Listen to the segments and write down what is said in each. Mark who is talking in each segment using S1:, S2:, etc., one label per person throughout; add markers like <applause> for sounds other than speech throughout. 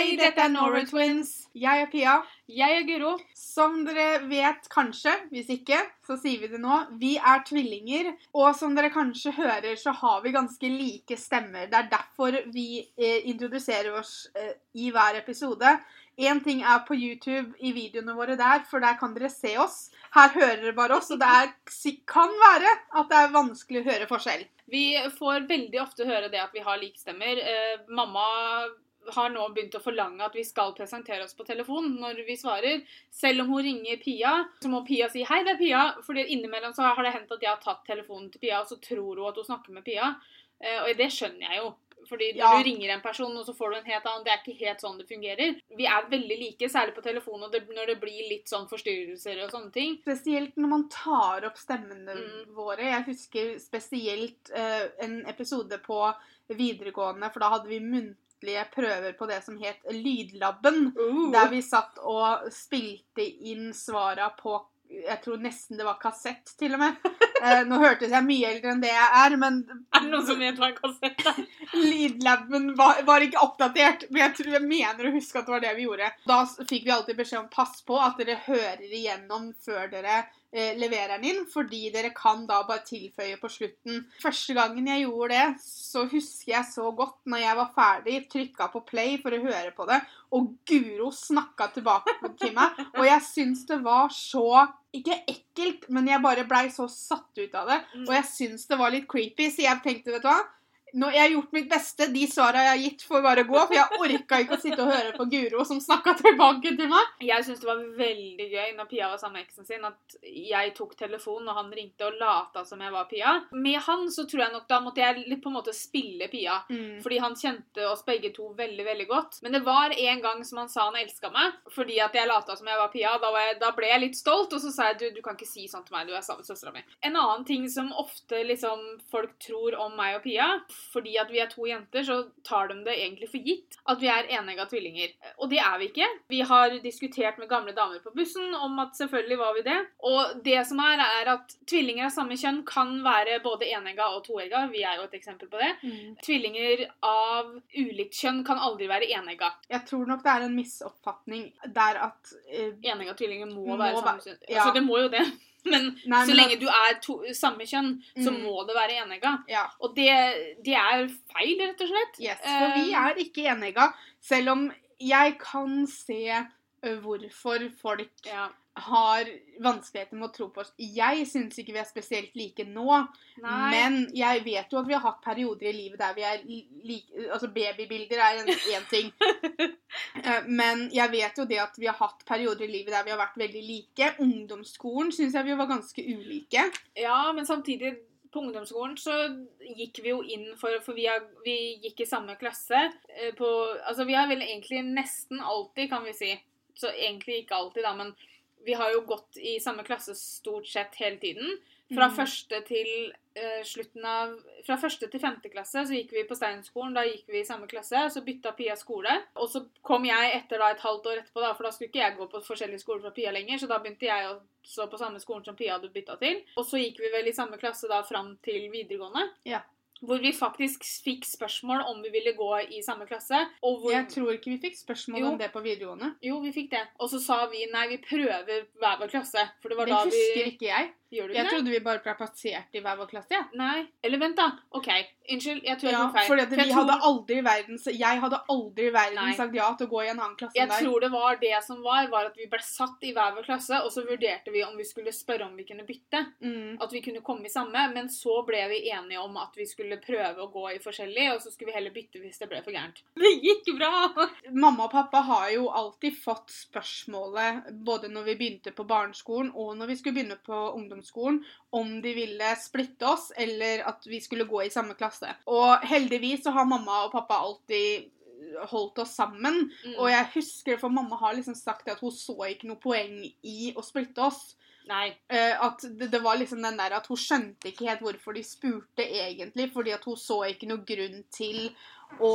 S1: Hei, dette er Nora Twins. Jeg er Pia.
S2: Jeg er Guro.
S1: Som dere vet kanskje, hvis ikke, så sier vi det nå. Vi er tvillinger. Og som dere kanskje hører, så har vi ganske like stemmer. Det er derfor vi eh, introduserer oss eh, i hver episode. Én ting er på YouTube i videoene våre der, for der kan dere se oss. Her hører dere bare oss, og det er, kan være at det er vanskelig å høre forskjell.
S2: Vi får veldig ofte høre det at vi har like stemmer. Eh, mamma har nå begynt å forlange at vi skal presentere oss på telefon når vi svarer. Selv om hun ringer Pia, så må Pia si 'hei, det er Pia'. fordi innimellom så har det hendt at jeg har tatt telefonen til Pia, og så tror hun at hun snakker med Pia. Eh, og det skjønner jeg jo. Fordi når
S1: Ja.
S2: du ringer en person, og så får du en helt annen Det er ikke helt sånn det fungerer. Vi er veldig like, særlig på telefon, og det, når det blir litt sånn forstyrrelser og sånne ting.
S1: Spesielt når man tar opp stemmene
S2: Mm.
S1: våre. Jeg husker spesielt uh, en episode på videregående, for da hadde vi muntlige prøver på det som het Lydlabben. Der vi satt og spilte inn svara på jeg tror nesten det var kassett, til og med. <laughs> Eh, nå hørtes jeg mye eldre enn det jeg er, men
S2: Er det noen som vet hva en kassett? <laughs>
S1: Lydlaben var, var ikke oppdatert, men jeg tror jeg mener å huske at det var det vi gjorde. Da fikk vi alltid beskjed om pass på at dere hører igjennom før dere leverer den inn, fordi dere kan da bare tilføye på slutten. Første gangen jeg gjorde det, så husker jeg så godt når jeg var ferdig, trykka på play for å høre på det, og Guro snakka tilbake til meg, og jeg syns det var så ikke ekkelt, men jeg bare blei så satt ut av det. Og jeg syns det var litt creepy, så jeg tenkte, vet du hva nå, Jeg har gjort mitt beste. De svara jeg har gitt, får bare gå. For jeg orka ikke å sitte og høre på Guro som snakka tilbake til meg.
S2: Jeg syns det var veldig gøy når Pia var sammen med eksen sin, at jeg tok telefonen og han ringte og lata som jeg var Pia. Med han så tror jeg nok da måtte jeg litt på en måte spille Pia. Fordi han kjente oss begge to veldig veldig godt. Men det var en gang som han sa han elska meg, fordi at jeg lata som jeg var Pia. Da, var jeg, da ble jeg litt stolt, og så sa jeg du, du kan ikke si sånn til meg, du er sammen med søstera mi. En annen ting som ofte liksom folk tror om meg og Pia, fordi at vi er to jenter, så tar de det egentlig for gitt at vi er enegga tvillinger. Og det er vi ikke. Vi har diskutert med gamle damer på bussen om at selvfølgelig var vi det. Og det som er, er at tvillinger av samme kjønn kan være både enegga og toegga. Vi er jo et eksempel på det. Tvillinger av ulikt kjønn kan aldri være enegga.
S1: Jeg tror nok det er en misoppfatning der at uh,
S2: Enegga tvillinger må,
S1: Må
S2: være samme kjønn.
S1: ja.
S2: Altså, det må jo det. Men
S1: Nei,
S2: så
S1: men
S2: lenge
S1: at-
S2: du er to, samme kjønn, så
S1: Mm.
S2: må det være enegga.
S1: Ja.
S2: Og det, det er feil, rett og slett.
S1: Yes, for vi
S2: Eh,
S1: er ikke enegga. Selv om jeg kan se hvorfor folk
S2: ja.
S1: har vanskeligheter med å tro på oss. Jeg syns ikke vi er spesielt like nå,
S2: Nei.
S1: men jeg vet jo at vi har hatt perioder i livet der vi er like Altså babybilder er én ting. <laughs> Eh, Men jeg vet jo det at vi har hatt perioder i livet der vi har vært veldig like. Ungdomsskolen syns jeg vi var ganske ulike.
S2: Ja, men samtidig på ungdomsskolen så gikk vi jo inn for For vi, har, vi gikk i samme klasse. eh, På, altså vi har vel egentlig nesten alltid, kan vi si. Så egentlig ikke alltid, da, men vi har jo gått i samme klasse stort sett hele tiden. Fra
S1: mm.
S2: første til uh, slutten av Fra første til femte klasse så gikk vi på Steinskolen. Da gikk vi i samme klasse. Så bytta Pia skole. Og så kom jeg etter da et halvt år etterpå, da, for da skulle ikke jeg gå på forskjellige skoler fra Pia lenger. Så da begynte jeg også på samme skolen som Pia hadde bytta til. Og så gikk vi vel i samme klasse da fram til videregående.
S1: Ja.
S2: Hvor vi faktisk fikk spørsmål om vi ville gå i samme klasse. Og hvor
S1: Jeg tror ikke vi fikk spørsmål
S2: Jo.
S1: om det på videregående.
S2: Jo, vi fikk det. Og så sa vi nei, vi prøver hver vår klasse. For det var
S1: Det
S2: da
S1: husker ikke jeg.
S2: Gjør du
S1: Jeg
S2: det?
S1: trodde vi bare ble plassert i hver vår klasse. Ja.
S2: Nei. Eller vent, da. OK. Unnskyld, jeg tror jeg
S1: Ja,
S2: tok feil.
S1: fordi at
S2: For
S1: vi
S2: jeg
S1: hadde aldri i verden, jeg hadde aldri i verden
S2: Nei.
S1: sagt ja til å gå i en annen klasse
S2: Jeg
S1: der.
S2: tror det var det som var, var at vi ble satt i hver vår klasse, og så vurderte vi om vi skulle spørre om vi kunne bytte.
S1: Mm.
S2: At vi kunne komme i samme, men så ble vi enige om at vi skulle prøve å gå i forskjellig, og så skulle vi heller bytte hvis det ble for gærent. <laughs> Det gikk bra!
S1: Mamma og pappa har jo alltid fått spørsmålet, både når vi begynte på barneskolen og når vi skulle begynne på ungdomsskolen, om de ville splitte oss, eller at vi skulle gå i samme klasse. Og heldigvis så har mamma og pappa alltid holdt oss sammen.
S2: Mm.
S1: Og jeg husker, for mamma har liksom sagt at hun så ikke noe poeng i å splitte oss.
S2: Nei.
S1: Eh, at det, det var liksom den der at hun skjønte ikke helt hvorfor de spurte egentlig, fordi at hun så ikke noe grunn til å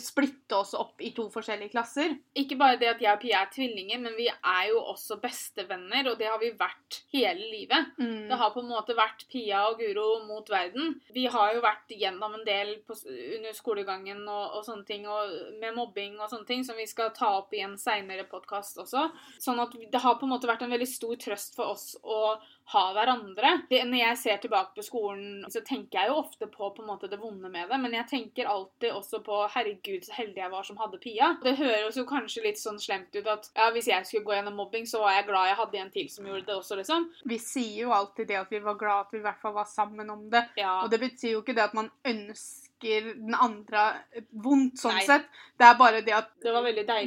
S1: splitte oss opp i to forskjellige klasser.
S2: Ikke bare det at jeg og Pia er tvillinger, men vi er jo også bestevenner, og det har vi vært hele livet.
S1: Mm.
S2: Det har på en måte vært Pia og Guro mot verden. Vi har jo vært gjennom en del på, under skolegangen og, og sånne ting, og med mobbing og sånne ting, som vi skal ta opp i en seinere podkast også. Sånn at det har på en måte vært en veldig stor trøst for oss å ha hverandre. Det, når jeg ser tilbake på skolen, så tenker jeg jo ofte på på en måte det vonde med det, men jeg tenker alltid også på herregud, så heldig jeg var som hadde Pia. Det høres jo kanskje litt sånn slemt ut at ja, hvis jeg skulle gå gjennom mobbing, så var jeg glad jeg hadde en til som gjorde det også, liksom.
S1: Vi sier jo alltid det at vi var glad at vi i hvert fall var sammen om det.
S2: Ja.
S1: Og det betyr jo ikke det at man ønsker den andre vondt, sånn
S2: Nei.
S1: sett. Det er bare det at
S2: Det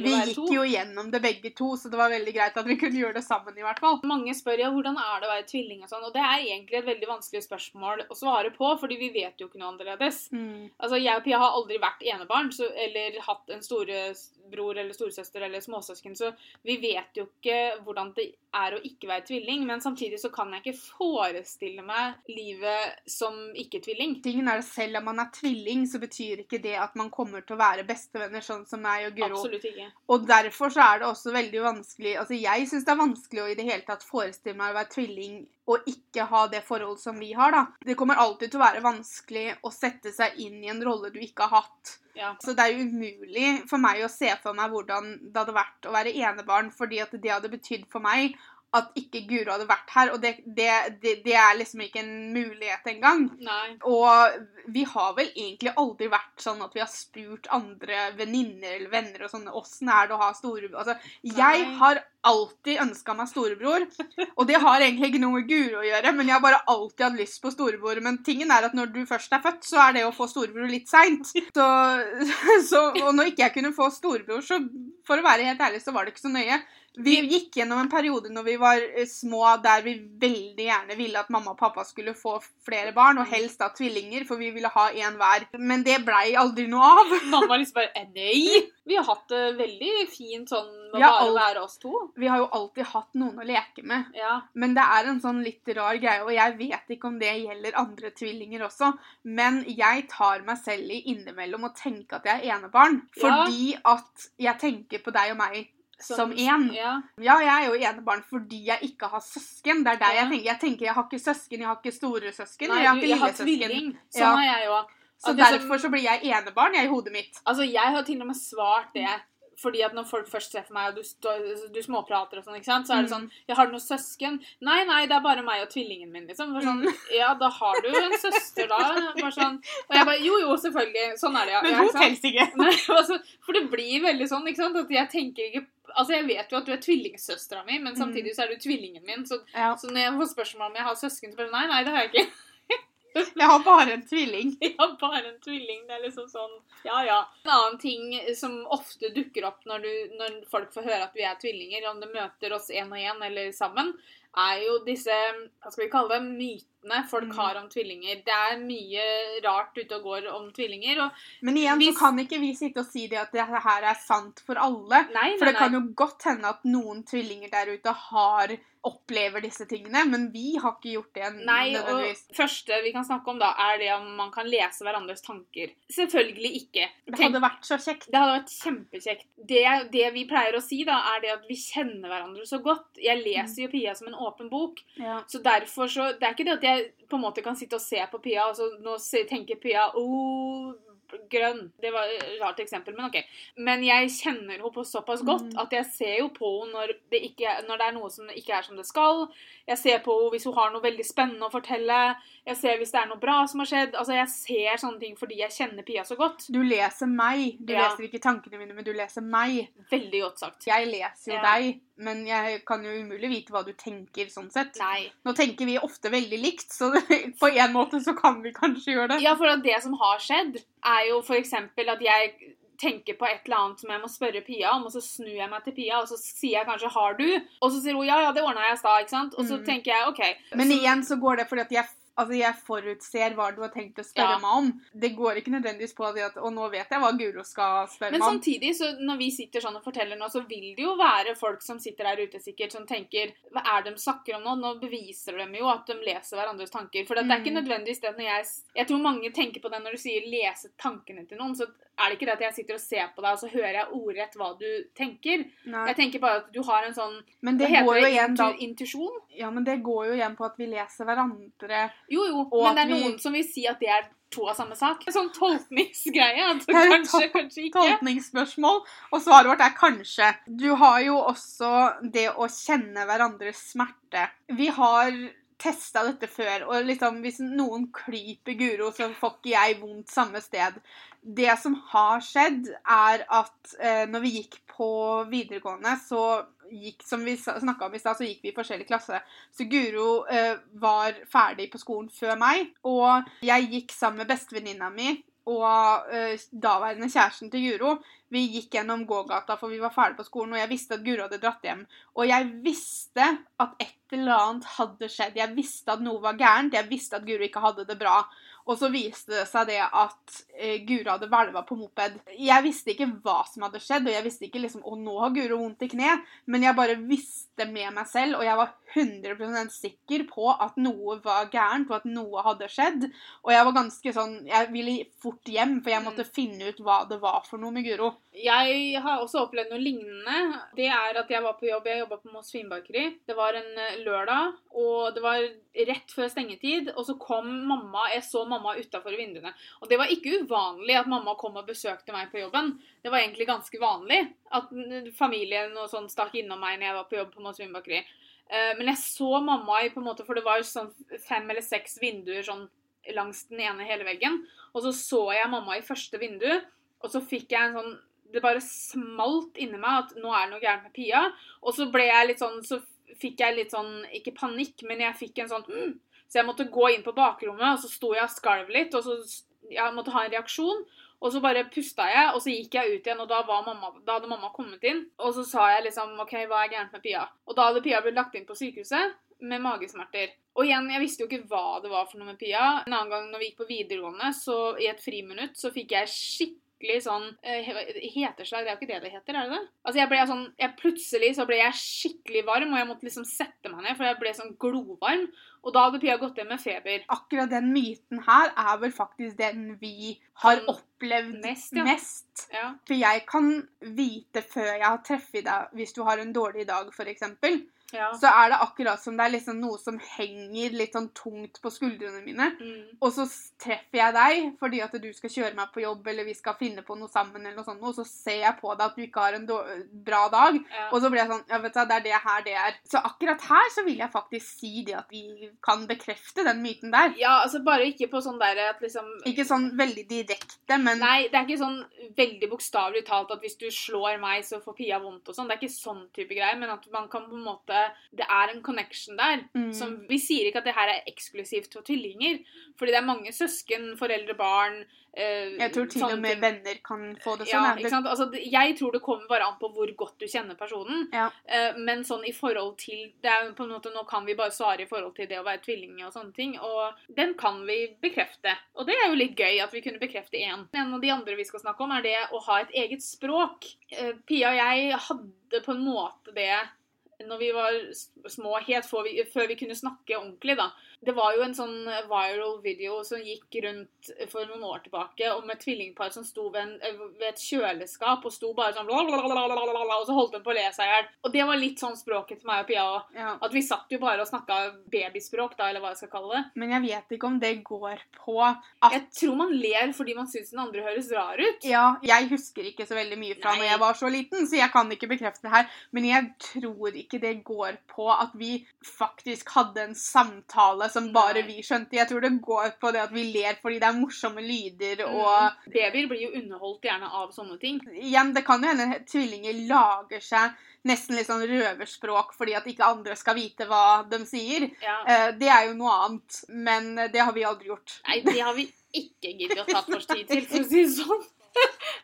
S1: vi gikk
S2: to.
S1: jo gjennom det begge to, så det var veldig greit at vi kunne gjøre det sammen, i hvert fall.
S2: Mange spør ja, hvordan er det å være tvilling og sånn, og det er egentlig et veldig vanskelig spørsmål å svare på, fordi vi vet jo ikke noe annerledes.
S1: Mm.
S2: Altså, Jeg og Pia har aldri vært enebarn så, eller hatt en storebror eller storesøster eller småsøsken, så vi vet jo ikke hvordan det er å ikke være tvilling. Men samtidig så kan jeg ikke forestille meg livet som ikke-tvilling.
S1: Tingen er det Selv om man er tvilling, så betyr ikke det at man kommer til å være bestevenner, sånn som meg og Guro.
S2: Absolutt ikke.
S1: Og derfor så er det også veldig vanskelig Altså jeg syns det er vanskelig å i det hele tatt forestille meg å være tvilling og ikke ha det forholdet som vi har, da. Det kommer alltid til å være vanskelig å sette seg inn i en rolle du ikke har hatt.
S2: Ja.
S1: Så det er jo umulig for meg å se for meg hvordan det hadde vært å være enebarn, fordi at det hadde betydd for meg at ikke Guro hadde vært her, og det, det, det, det er liksom ikke en mulighet engang.
S2: Nei.
S1: Og vi har vel egentlig aldri vært sånn at vi har spurt andre venninner eller venner og sånn åssen er det å ha storebror Altså, jeg
S2: Nei.
S1: har alltid ønska meg storebror, og det har egentlig ikke noe med Guro å gjøre, men jeg har bare alltid hatt lyst på storebror. Men tingen er at når du først er født, så er det å få storebror litt seint. Så, <laughs> så, og når ikke jeg kunne få storebror, så for å være helt ærlig, så var det ikke så nøye. Vi gikk gjennom en periode når vi var eh, små der vi veldig gjerne ville at mamma og pappa skulle få flere barn, og helst da tvillinger, for vi ville ha én hver. Men det blei aldri noe av. <laughs>
S2: Mamma liksom bare eh, Nei! Vi har hatt det veldig fint sånn med
S1: Ja,
S2: bare å være oss to.
S1: Vi har jo alltid hatt noen å leke med.
S2: Ja.
S1: Men det er en sånn litt rar greie, og jeg vet ikke om det gjelder andre tvillinger også. Men jeg tar meg selv i innimellom å tenke at jeg er enebarn. Fordi at jeg tenker på deg og meg som én.
S2: Ja.
S1: Ja, jeg er jo enebarn fordi jeg ikke har søsken. Det er der
S2: Ja.
S1: jeg tenker. Jeg tenker jeg har ikke søsken, jeg har ikke storesøsken, jeg har ikke lillesøsken.
S2: Sånn
S1: Ja.
S2: har jeg jo.
S1: Så
S2: som-
S1: derfor så blir jeg enebarn, jeg, i hodet mitt.
S2: Altså, jeg har til og med svart det. Fordi at når folk først for meg, og du, står- du småprater og sånn, ikke sant, så er det
S1: Mm.
S2: sånn Jeg har noen søsken? Nei, nei, det er bare meg og tvillingen min, liksom. For sånn, Ja, da har du en søster, da. Bare sånn. Og jeg bare Jo, jo, selvfølgelig. Sånn er det, ja.
S1: Men hun teller ikke.
S2: Nei, <laughs> altså, for det blir veldig sånn, ikke sant, at jeg tenker ikke Altså, jeg vet jo at du er tvillingsøstera mi, men
S1: Mm.
S2: samtidig så er du tvillingen min. Så,
S1: Ja.
S2: så når jeg får spørsmål om jeg har søsken, så bare Nei, nei, det har jeg ikke. <laughs>
S1: Jeg har bare en tvilling. <laughs>
S2: Har bare en tvilling. Det er liksom sånn Ja, ja. En annen ting som ofte dukker opp når, du, når folk får høre at vi er tvillinger, om de møter oss én og én eller sammen, er jo disse Hva skal vi kalle det? Mytene folk
S1: Mm.
S2: har om tvillinger. Det er mye rart ute og går om tvillinger.
S1: Men igjen
S2: Hvis-
S1: så kan ikke vi sitte og si det at det her er sant for alle.
S2: nei,
S1: For
S2: nei,
S1: det kan jo godt hende at noen tvillinger der ute har opplever disse tingene, men vi har ikke gjort det
S2: Nei, og første vi kan snakke om da, er det om man kan lese hverandres tanker. Selvfølgelig ikke.
S1: Det hadde vært så kjekt.
S2: Det hadde vært kjempekjekt. Det, det vi pleier å si, da, er det at vi kjenner hverandre så godt. Jeg leser jo Pia som en åpen bok.
S1: Ja.
S2: Så derfor så Det er ikke det at jeg på en måte kan sitte og se på Pia, og så nå tenker Pia oh, grønn. Det var et rart eksempel, men OK. Men jeg kjenner henne på såpass godt
S1: Mm.
S2: at jeg ser jo på henne når det, ikke, når det er noe som ikke er som det skal. Jeg ser på henne hvis hun har noe veldig spennende å fortelle. Jeg ser hvis det er noe bra som har skjedd. Altså, Jeg ser sånne ting fordi jeg kjenner Pia så godt.
S1: Du leser meg. Du
S2: Ja.
S1: leser ikke tankene mine, men du leser meg.
S2: Veldig godt sagt.
S1: Jeg leser jo
S2: Ja.
S1: deg, men jeg kan jo umulig vite hva du tenker sånn sett.
S2: Nei.
S1: Nå tenker vi ofte veldig likt, så <laughs> på en måte så kan vi kanskje gjøre det.
S2: Ja, for at det som har skjedd, er jo f.eks. at jeg tenker på et eller annet som jeg må spørre Pia om, og så snur jeg meg til Pia, og så sier jeg kanskje 'har du?' Og så sier hun 'ja, ja, det ordna jeg i stad', ikke sant? Og så
S1: Mm.
S2: tenker jeg OK.
S1: Men
S2: så,
S1: igjen så går det fordi at jeg Altså, jeg forutser hva du har tenkt å spørre
S2: Ja.
S1: meg om. Det går ikke nødvendigvis på at Og nå vet jeg hva Guro skal spørre meg om.
S2: Men samtidig, så når vi sitter sånn og forteller nå, så vil det jo være folk som sitter der ute sikkert, som tenker Hva er det de snakker om nå? Nå beviser de jo at de leser hverandres tanker. For det er ikke
S1: Mm.
S2: nødvendigvis det når jeg Jeg tror mange tenker på det når du sier 'lese tankene til noen', så er det ikke det at jeg sitter og ser på deg, og så hører jeg ordrett hva du tenker.
S1: Nei.
S2: Jeg tenker bare at du har en sånn
S1: Men det,
S2: det
S1: går jo igjen da
S2: Intu intuisjon?
S1: Ja, men det går jo igjen på at vi leser hverandre.
S2: Jo, jo,
S1: Og
S2: men det
S1: er
S2: er
S1: vi-
S2: noen som vil si at det er to av samme sak. En sånn tolkningsgreie.
S1: Altså,
S2: kanskje, kanskje ikke.
S1: Tolkningsspørsmål. Og svaret vårt er kanskje. Du har jo også det å kjenne hverandres smerte. Vi har testa dette før, og liksom hvis noen klyper Guro, så får ikke jeg vondt samme sted. Det som har skjedd, er at eh, når vi gikk på videregående, så gikk, som vi snakka om i stad, så gikk vi i forskjellig klasse. Så Guro eh, var ferdig på skolen før meg, og jeg gikk sammen med bestevenninna mi og eh, daværende kjæresten til Guro. Vi gikk gjennom gågata, for vi var ferdig på skolen, og jeg visste at Guro hadde dratt hjem. Og jeg visste at et eller annet hadde skjedd. Jeg visste at noe var gærent. Jeg visste at Guro ikke hadde det bra. Og så viste det seg det at eh, Guro hadde hvelva på moped. Jeg visste ikke hva som hadde skjedd, og jeg visste ikke liksom, å nå har Guro vondt i kne, men jeg bare visste med meg selv, og jeg var 100% sikker på at noe var gærent, og at noe hadde skjedd. Og jeg var ganske sånn Jeg ville fort hjem, for jeg måtte finne ut hva det var for noe med Guro.
S2: Jeg har også opplevd noe lignende. Det er at jeg var på jobb. Jeg jobba på Moss Vinbakeri. Det var en eh, lørdag, og det var rett før stengetid. Og så kom mamma. Jeg så mamma utafor vinduene. Og det var ikke uvanlig at mamma kom og besøkte meg på jobben. Det var egentlig ganske vanlig at familien og sånn stakk innom meg når jeg var på jobb på Moss Vinbakeri. Eh, Men jeg så mamma i på en måte, for det var sånn fem eller seks vinduer sånn langs den ene hele veggen. Og så så jeg mamma i første vindu, og så fikk jeg en sånn Det bare smalt inni meg at nå er det noe gærent med Pia. Og så ble jeg litt sånn Så fikk jeg litt sånn Ikke panikk, men jeg fikk en sånn mm. Så jeg måtte gå inn på bakrommet, og så sto jeg og skalv litt, og så jeg måtte ha en reaksjon. Og så bare pusta jeg, og så gikk jeg ut igjen, og da, mamma, da hadde mamma kommet inn. Og så sa jeg liksom OK, hva er gærent med Pia? Og da hadde Pia blitt lagt inn på sykehuset med magesmerter. Og igjen, jeg visste jo ikke hva det var for noe med Pia. En annen gang når vi gikk på videregående, så i et friminutt, så fikk jeg skikkelig sånn eh, he- Heteslag, det er jo ikke det det heter, er det det? Altså jeg ble sånn, jeg Plutselig så ble jeg skikkelig varm, og jeg måtte liksom sette meg ned, for jeg ble sånn glovarm. Og da hadde Pia gått hjem med feber.
S1: Akkurat den myten her er vel faktisk den vi har opplevd
S2: Mest, ja.
S1: mest.
S2: Ja.
S1: For jeg kan vite før jeg har treffet deg, hvis du har en dårlig dag, f.eks.,
S2: ja.
S1: så er det akkurat som det er liksom noe som henger litt sånn tungt på skuldrene mine.
S2: Mm.
S1: Og så treffer jeg deg fordi at du skal kjøre meg på jobb, eller vi skal finne på noe sammen, eller noe sånt, og så ser jeg på deg at du ikke har en bra dag,
S2: ja.
S1: og så blir jeg sånn Ja, vet du, det er det her det er. Så akkurat her så vil jeg faktisk si det at vi kan bekrefte den myten der.
S2: ja, altså bare ikke på sånn der at liksom
S1: Ikke sånn veldig direkte, men
S2: Nei, det er ikke sånn veldig bokstavelig talt at hvis du slår meg, så får Pia vondt og sånn. Det er ikke sånn type greier, men at man kan på en måte Det er en connection der.
S1: mm,
S2: Som, vi sier ikke at det her er eksklusivt for tvillinger, fordi det er mange søsken, foreldre, barn eh,
S1: Jeg tror til og med
S2: ting.
S1: venner kan få det
S2: Ja,
S1: sånn.
S2: ikke sant? Altså, jeg tror det kommer bare an på hvor godt du kjenner personen.
S1: Ja.
S2: Eh, men sånn i forhold til det er på en måte, Nå kan vi bare svare i forhold til det å være tvilling og sånne ting, og den kan vi bekrefte. Og det er jo litt gøy at vi kunne bekrefte én. En av de andre vi skal snakke om, er det å ha et eget språk. Eh, Pia og jeg hadde på en måte det når vi var små, helt før vi, før vi kunne snakke ordentlig, da. Det var jo en sånn viral video som gikk rundt for noen år tilbake om et tvillingpar som sto ved, en, ved et kjøleskap og sto bare sånn og så holdt de på å le seg i hjel. Og det var litt sånn språket til meg og Pia òg.
S1: Ja.
S2: At vi satt jo bare og snakka babyspråk, da, eller hva jeg skal kalle det.
S1: Men jeg vet ikke om det går på at
S2: Jeg tror man ler fordi man syns den andre høres rar ut.
S1: Ja, jeg husker ikke så veldig mye fra
S2: Nei.
S1: når jeg var så liten, så jeg kan ikke bekrefte det her. Men jeg tror ikke det går på at vi faktisk hadde en samtale som bare vi skjønte. Jeg tror det går på det at vi ler fordi det er morsomme lyder og
S2: Mm. Babyer blir jo underholdt gjerne av sånne ting.
S1: Igjen, det kan jo hende tvillinger lager seg nesten litt sånn røverspråk fordi at ikke andre skal vite hva de sier.
S2: Ja.
S1: Eh, Det er jo noe annet, men det har vi aldri gjort.
S2: Nei, det har vi ikke giddet å ta oss tid til, for å si det sånn.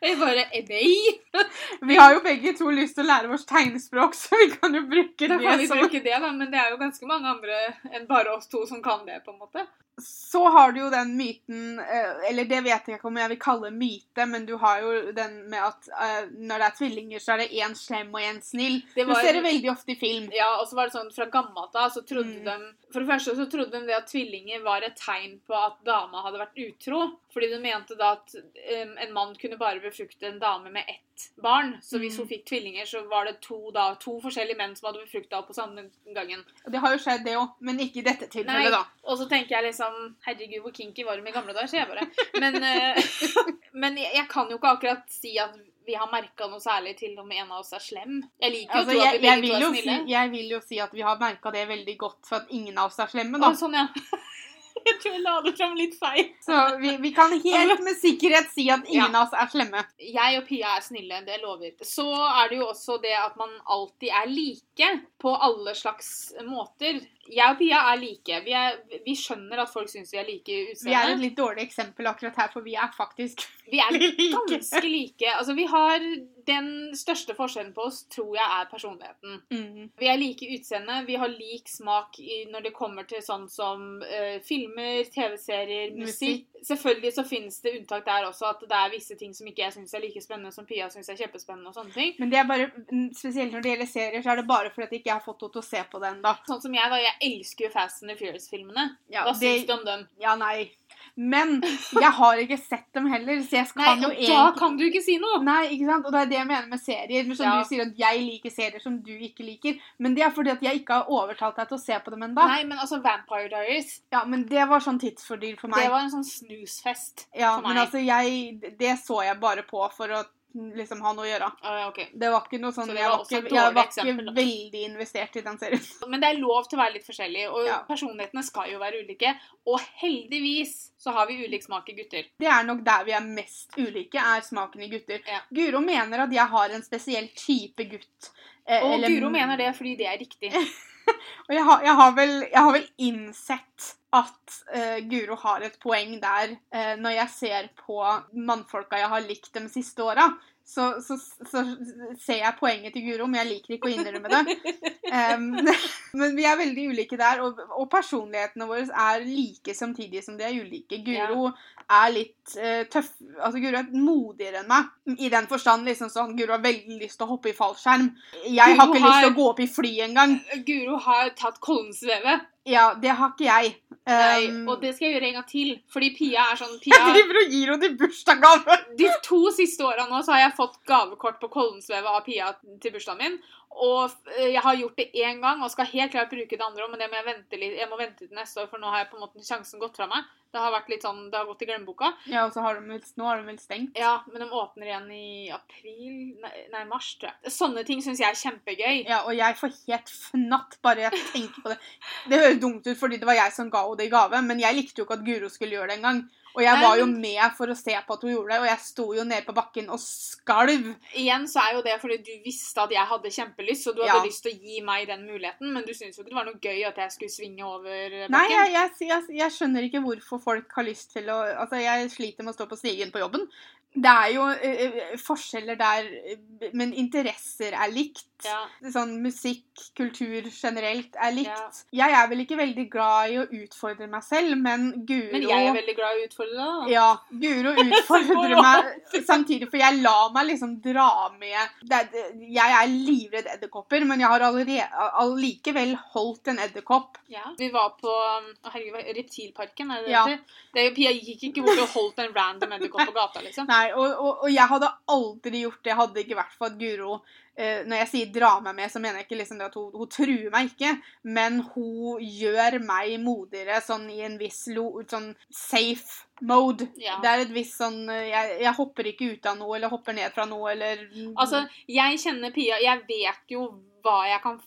S2: Vi bare eh, Nei!
S1: Vi har jo begge to lyst til å lære vårt tegnspråk, så vi kan jo bruke
S2: Da
S1: det
S2: kan vi
S1: som
S2: bruke det, da, men det er jo ganske mange andre enn bare oss to som kan det, på en måte.
S1: Så har du jo den myten eh, Eller det vet jeg ikke om jeg vil kalle myte, men du har jo den med at eh, når det er tvillinger, så er det én slem og én snill.
S2: Det
S1: Du ser det veldig ofte i film.
S2: Ja, og så var det sånn fra gammelt av, så trodde
S1: Mm.
S2: de For det første så trodde de det at tvillinger var et tegn på at dama hadde vært utro. Fordi de mente da at um, en mann kunne bare befrukte en dame med ett barn. Så hvis
S1: Mm.
S2: hun fikk tvillinger, så var det to, da, to forskjellige menn som hadde befrukta henne på samme gangen.
S1: Det har jo skjedd, det òg, men ikke i dette
S2: Nei,
S1: tilfellet, da.
S2: Og så tenker jeg liksom Herregud, hvor kinky var hun i gamle dager, sier jeg bare. Men, eh, <laughs> men jeg, kan jo ikke akkurat si at vi har merka noe særlig til om en av oss er slem. Jeg liker
S1: Altså,
S2: jo at vi begge to er
S1: snille. si, jeg vil jo si at vi har merka det veldig godt for at ingen av oss er slemme,
S2: Å,
S1: da.
S2: sånn, ja. Jeg tror jeg la det fram litt feil.
S1: Så vi, vi kan helt med sikkerhet si at ingen av oss er slemme.
S2: Jeg og Pia er snille, det lover. Så er det jo også det at man alltid er like på alle slags måter. Jeg og Pia er like. Vi, er, vi skjønner at folk syns vi er like i
S1: Vi er et litt dårlig eksempel akkurat her, for vi er faktisk <laughs>
S2: Vi er ganske like. Altså, vi har Den største forskjellen på oss tror jeg er personligheten.
S1: mm.
S2: Vi er like i utseende, vi har lik smak i, når det kommer til sånn som uh, filmer, TV-serier, musikk. Selvfølgelig så finnes det unntak der også, at det er visse ting som ikke jeg syns er like spennende som Pia syns er kjempespennende. og sånne ting.
S1: Men det er bare, spesielt når det gjelder serier, så er det bare fordi jeg ikke har fått henne til å se på det ennå.
S2: Sånn som jeg, da. Jeg elsker jo Fast and the Furious-filmene.
S1: Ja,
S2: Hva syns du om dem?
S1: Ja, nei. Men jeg har ikke sett dem heller, så jeg
S2: Nei,
S1: kan jo
S2: egentlig da kan du ikke si noe!
S1: Nei, ikke sant? Og det er det jeg mener med serier. Som
S2: Ja.
S1: du sier at jeg liker serier som du ikke liker. Men det er fordi at jeg ikke har overtalt deg til å se på dem ennå.
S2: Nei, men altså Vampire Diaries,
S1: Ja, men det var sånn tidsfordriv for meg.
S2: det var en sånn snusfest
S1: ja,
S2: for
S1: men altså, jeg Det så jeg bare på for å liksom ha noe å gjøre.
S2: Ah, ja, okay.
S1: Det var ikke noe sånn
S2: Så
S1: Jeg
S2: var
S1: ikke, jeg var ikke veldig investert i den serien. <laughs>
S2: Men det er lov til å være litt forskjellig, og
S1: Ja.
S2: personlighetene skal jo være ulike. Og heldigvis så har vi ulik smak i gutter.
S1: Det er nok der vi er mest ulike, er smaken i gutter.
S2: Ja.
S1: Guro mener at jeg har en spesiell type gutt. eh,
S2: Og
S1: eller-
S2: Guro mener det fordi det er riktig. <laughs>
S1: Og jeg har, jeg har, vel, jeg har vel innsett at uh, Guro har et poeng der Uh, når jeg ser på mannfolka jeg har likt de siste åra. Så, så, så ser jeg poenget til Guro, men jeg liker ikke å innrømme det. <laughs> Um, <laughs> men vi er veldig ulike der, og, og personlighetene våre er like samtidig som de er ulike. Guro er litt uh, tøff Altså, Guro er modigere enn meg. I den forstand liksom sånn Guro har veldig lyst til å hoppe i fallskjerm. Jeg har
S2: Guro
S1: ikke lyst til å gå opp i fly engang.
S2: Guro har tatt Kollensvevet.
S1: Ja, det har ikke jeg.
S2: Nei,
S1: Um,
S2: og det skal jeg gjøre en gang til. Fordi Pia er sånn <laughs> Pia, Jeg
S1: driver og gir henne til bursdagsgave! <laughs>
S2: De to siste åra nå så har jeg fått gavekort på Kollensvevet av Pia til bursdagen min. Og eh, jeg har gjort det én gang og skal helt klart bruke det andre òg, men det må jeg vente litt, jeg må vente til neste år, for nå har jeg på en måte sjansen gått fra meg. Det har vært litt sånn, det har gått i glemmeboka.
S1: Ja, og så har de nå har de vel stengt.
S2: Ja, men de åpner igjen i april Nei, nei mars, tror jeg. Sånne ting syns jeg er kjempegøy.
S1: Ja, og jeg får helt fnatt bare jeg tenker på det. Det høres dumt ut fordi det var jeg som ga henne det i gave, men jeg likte jo ikke at Guro skulle gjøre det engang. Og jeg var jo med for å se på at hun gjorde det, og jeg sto jo nede på bakken og skalv.
S2: Igjen så er jo det fordi du visste at jeg hadde kjempelyst, så du hadde
S1: Ja.
S2: lyst til å gi meg den muligheten, men du syntes jo ikke det var noe gøy at jeg skulle svinge over bakken.
S1: Nei, jeg, jeg, jeg, jeg skjønner ikke hvorfor folk har lyst til å Altså, jeg sliter med å stå på stigen på jobben. Det er jo eh, forskjeller der, men interesser er likt.
S2: Ja.
S1: Sånn musikk, kultur generelt er likt.
S2: Ja.
S1: Jeg er vel ikke veldig glad i å utfordre meg selv, men Guro
S2: Men jeg er veldig glad i å utfordre deg, da.
S1: Ja, Guro <laughs> utfordrer meg samtidig, for jeg lar meg liksom dra med det, Jeg er livredd edderkopper, men jeg har allerede, allikevel holdt en edderkopp.
S2: Ja. Vi var på um, herregud, Reptilparken, er det det
S1: Ja.
S2: Det, er Pia gikk ikke bort og holdt en random edderkopp på gata, liksom.
S1: Nei, og, og, og jeg hadde aldri gjort det, hadde ikke vært for at Guro eh, Når jeg sier 'dra meg med', så mener jeg ikke liksom det at hun, hun truer meg ikke, men hun gjør meg modigere sånn i en viss lo, sånn safe mode.
S2: Ja.
S1: Det er et visst sånn eh, jeg, jeg hopper ikke ut av noe, eller hopper ned fra noe, eller
S2: Altså, jeg kjenner Pia Jeg vet jo hva jeg kan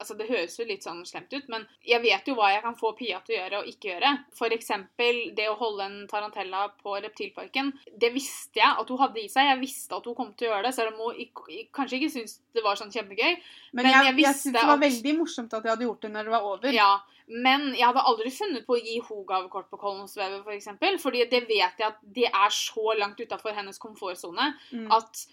S2: Altså, Det høres jo litt sånn slemt ut, men jeg vet jo hva jeg kan få Pia til å gjøre og ikke gjøre. Eksempel det å holde en tarantella på Reptilparken. Det visste jeg at hun hadde i seg. Jeg visste at hun kom til å gjøre det, selv om hun kanskje ikke syntes det var sånn kjempegøy.
S1: Men,
S2: men
S1: jeg,
S2: jeg
S1: jeg, syntes det var
S2: at-
S1: veldig morsomt at jeg hadde gjort det når det var over.
S2: Ja, Men jeg hadde aldri funnet på å gi henne gavekort på Kollensvevet, f.eks. For fordi det vet jeg at det er så langt utafor hennes komfortsone
S1: Mm.
S2: at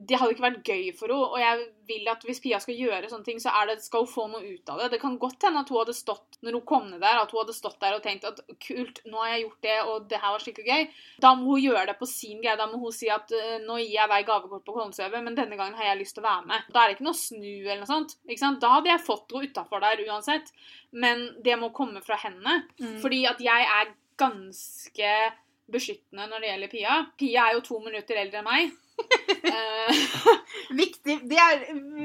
S2: det hadde ikke vært gøy for henne. Og jeg vil at hvis Pia skal gjøre sånne ting, så er det, skal hun få noe ut av det. Det kan godt hende at hun hadde stått når hun kom ned der, at hun hadde stått der og tenkt at kult, nå har jeg gjort det, og det her var skikkelig gøy. Da må hun gjøre det på sin greie. Da må hun si at uh, nå gir jeg deg gavekort på Kolsøve, men denne gangen har jeg lyst til å være med. Da er det ikke noe snu eller noe sånt. Ikke sant? Da hadde jeg fått henne utafor der uansett. Men det må komme fra henne.
S1: Mm.
S2: Fordi at jeg er ganske beskyttende når det gjelder Pia. Pia er jo to minutter eldre enn meg. Eh, <laughs>
S1: Viktig. Det er,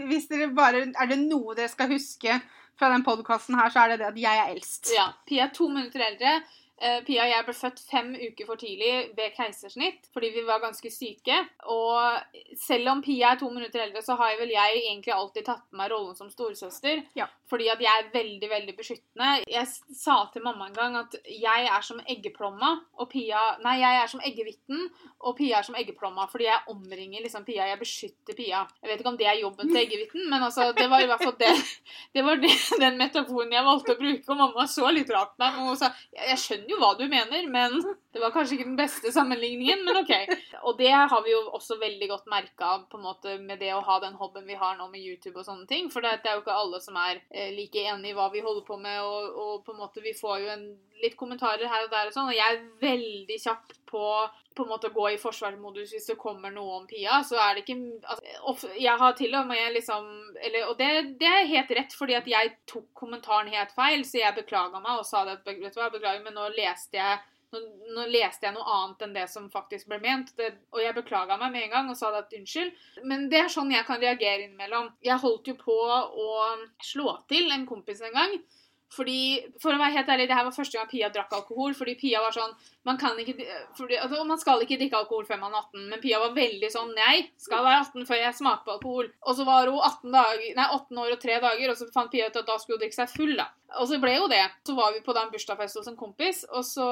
S1: hvis dere bare, er det noe dere skal huske fra den podkasten her, så er det det at jeg er eldst.
S2: ja, Pia er to minutter eldre. Eh, Pia og jeg ble født fem uker for tidlig ved keisersnitt fordi vi var ganske syke. Og selv om Pia er to minutter eldre, så har jeg vel jeg egentlig alltid tatt på meg rollen som storesøster.
S1: Ja.
S2: Fordi at jeg er veldig, veldig beskyttende. Jeg sa til mamma en gang at jeg er som eggeplomma, og Pia Nei, jeg er som eggehvitten, og Pia er som eggeplomma. Fordi jeg omringer liksom Pia. Jeg beskytter Pia. Jeg vet ikke om det er jobben til eggehvitten, men altså, det var i hvert fall det. <laughs> Det var det, den metaforen jeg valgte å bruke, og mamma så litt rart på meg. Men hun sa jeg jeg skjønner jo hva du mener, men det var kanskje ikke den beste sammenligningen, men OK. Og det har vi jo også veldig godt merka med det å ha den hobbyen vi har nå med YouTube og sånne ting. For det er jo ikke alle som er eh, like enig i hva vi holder på med, og, og på en måte vi får jo en, litt kommentarer her og der og sånn, og jeg er veldig kjapp på på en måte å gå i forsvarsmodus hvis det kommer noe om Pia, så er det ikke altså, Jeg har til og med liksom eller, Og det, det er helt rett, fordi at jeg tok kommentaren helt feil, så jeg beklaga meg og sa det vet du hva, beklager, men nå leste jeg nå, nå leste jeg noe annet enn det som faktisk ble ment, det, og jeg beklaga meg med en gang og sa det at unnskyld. Men det er sånn jeg kan reagere innimellom. Jeg holdt jo på å slå til en kompis en gang. Fordi, for å være helt ærlig, det her var første gang Pia drakk alkohol. Fordi Pia var sånn Man kan ikke fordi, altså, Man skal ikke drikke alkohol før man er 18, men Pia var veldig sånn Nei, skal være 18 før jeg smaker på alkohol. Og så var hun 18, dager, nei, 18 år og 3 dager, og så fant Pia ut at da skulle hun drikke seg full, da. Og så ble jo det. Så var vi på da en hos en kompis, og så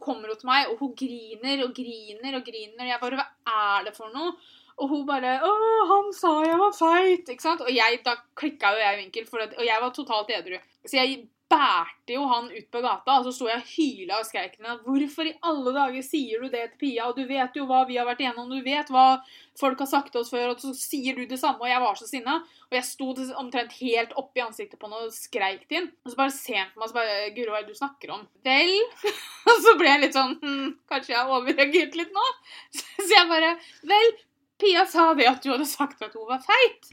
S2: kommer hun til meg, og hun griner og griner og griner, og jeg bare Hva er det for noe? Og hun bare 'Å, han sa jeg var feit', ikke sant? Og jeg, da klikka jo jeg i vinkel, at, og jeg var totalt edru. Så jeg bærte jo han ut på gata, og så sto jeg og hyla og skreik til henne 'Hvorfor i alle dager sier du det til Pia?' Og du vet jo hva vi har vært igjennom, du vet hva folk har sagt til oss før, og så sier du det samme, og jeg var så sinna. Og jeg sto omtrent helt oppi ansiktet på henne og skreik til henne. Og så bare ser han på meg og så bare 'Guro, hva er det du snakker om?' Vel Og <laughs> så ble jeg litt sånn hm, Kanskje jeg har overreagert litt nå? <laughs> Så jeg bare Vel, Pia sa det at du hadde sagt at hun var feit.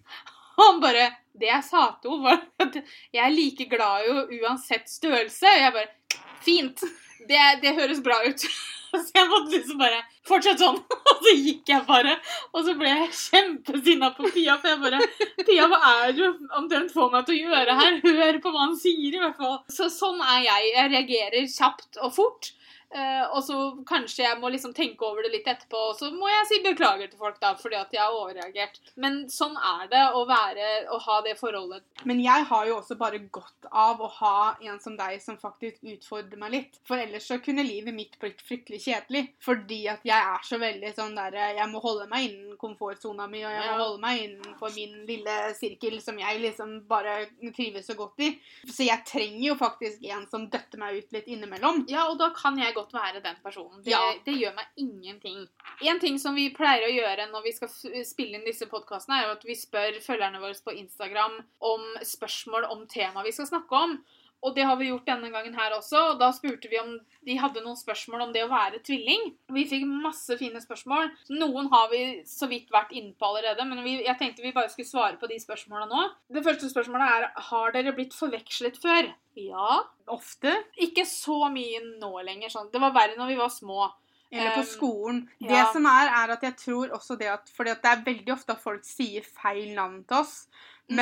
S2: Og han bare Det jeg sa til henne, var at jeg er like glad i henne uansett størrelse. Og jeg bare Fint. Det, det høres bra ut. <laughs> Så jeg måtte liksom bare fortsette sånn. <laughs> Og så gikk jeg bare. Og så ble jeg kjempesinna på Pia, for jeg bare Pia, hva er det du omtrent får meg til å gjøre her? Hør på hva han sier, i hvert fall. Så sånn er jeg. Jeg reagerer kjapt og fort. Eh, og så kanskje jeg må liksom tenke over det litt etterpå, og så må jeg si beklager til folk, da, fordi at jeg har overreagert. Men sånn er det å være å ha det forholdet.
S1: Men jeg har jo også bare godt av å ha en som deg som faktisk utfordrer meg litt. For ellers så kunne livet mitt blitt fryktelig kjedelig. Fordi at jeg er så veldig sånn derre Jeg må holde meg innen komfortsona mi, og jeg må
S2: Ja.
S1: holde meg innenfor min lille sirkel som jeg liksom bare trives så godt i. Så jeg trenger jo faktisk en som døtter meg ut litt innimellom.
S2: Ja, og da kan jeg godt være den personen. Det,
S1: Ja.
S2: det gjør meg ingenting. En ting som vi pleier å gjøre når vi skal spille inn disse podkastene, er at vi spør følgerne våre på Instagram om spørsmål om tema vi skal snakke om. Og det har vi gjort denne gangen her også. og Da spurte vi om de hadde noen spørsmål om det å være tvilling. Vi fikk masse fine spørsmål. Noen har vi så vidt vært inne på allerede, men vi, jeg tenkte vi bare skulle svare på de spørsmålene nå. Det første spørsmålet er har dere blitt forvekslet før. Ja.
S1: Ofte.
S2: Ikke så mye nå lenger. Sånn. Det var verre når vi var små.
S1: Eller på
S2: Um,
S1: skolen. Det
S2: ja.
S1: som er, er at jeg tror også det at For det er veldig ofte at folk sier feil navn til oss.
S2: Mm.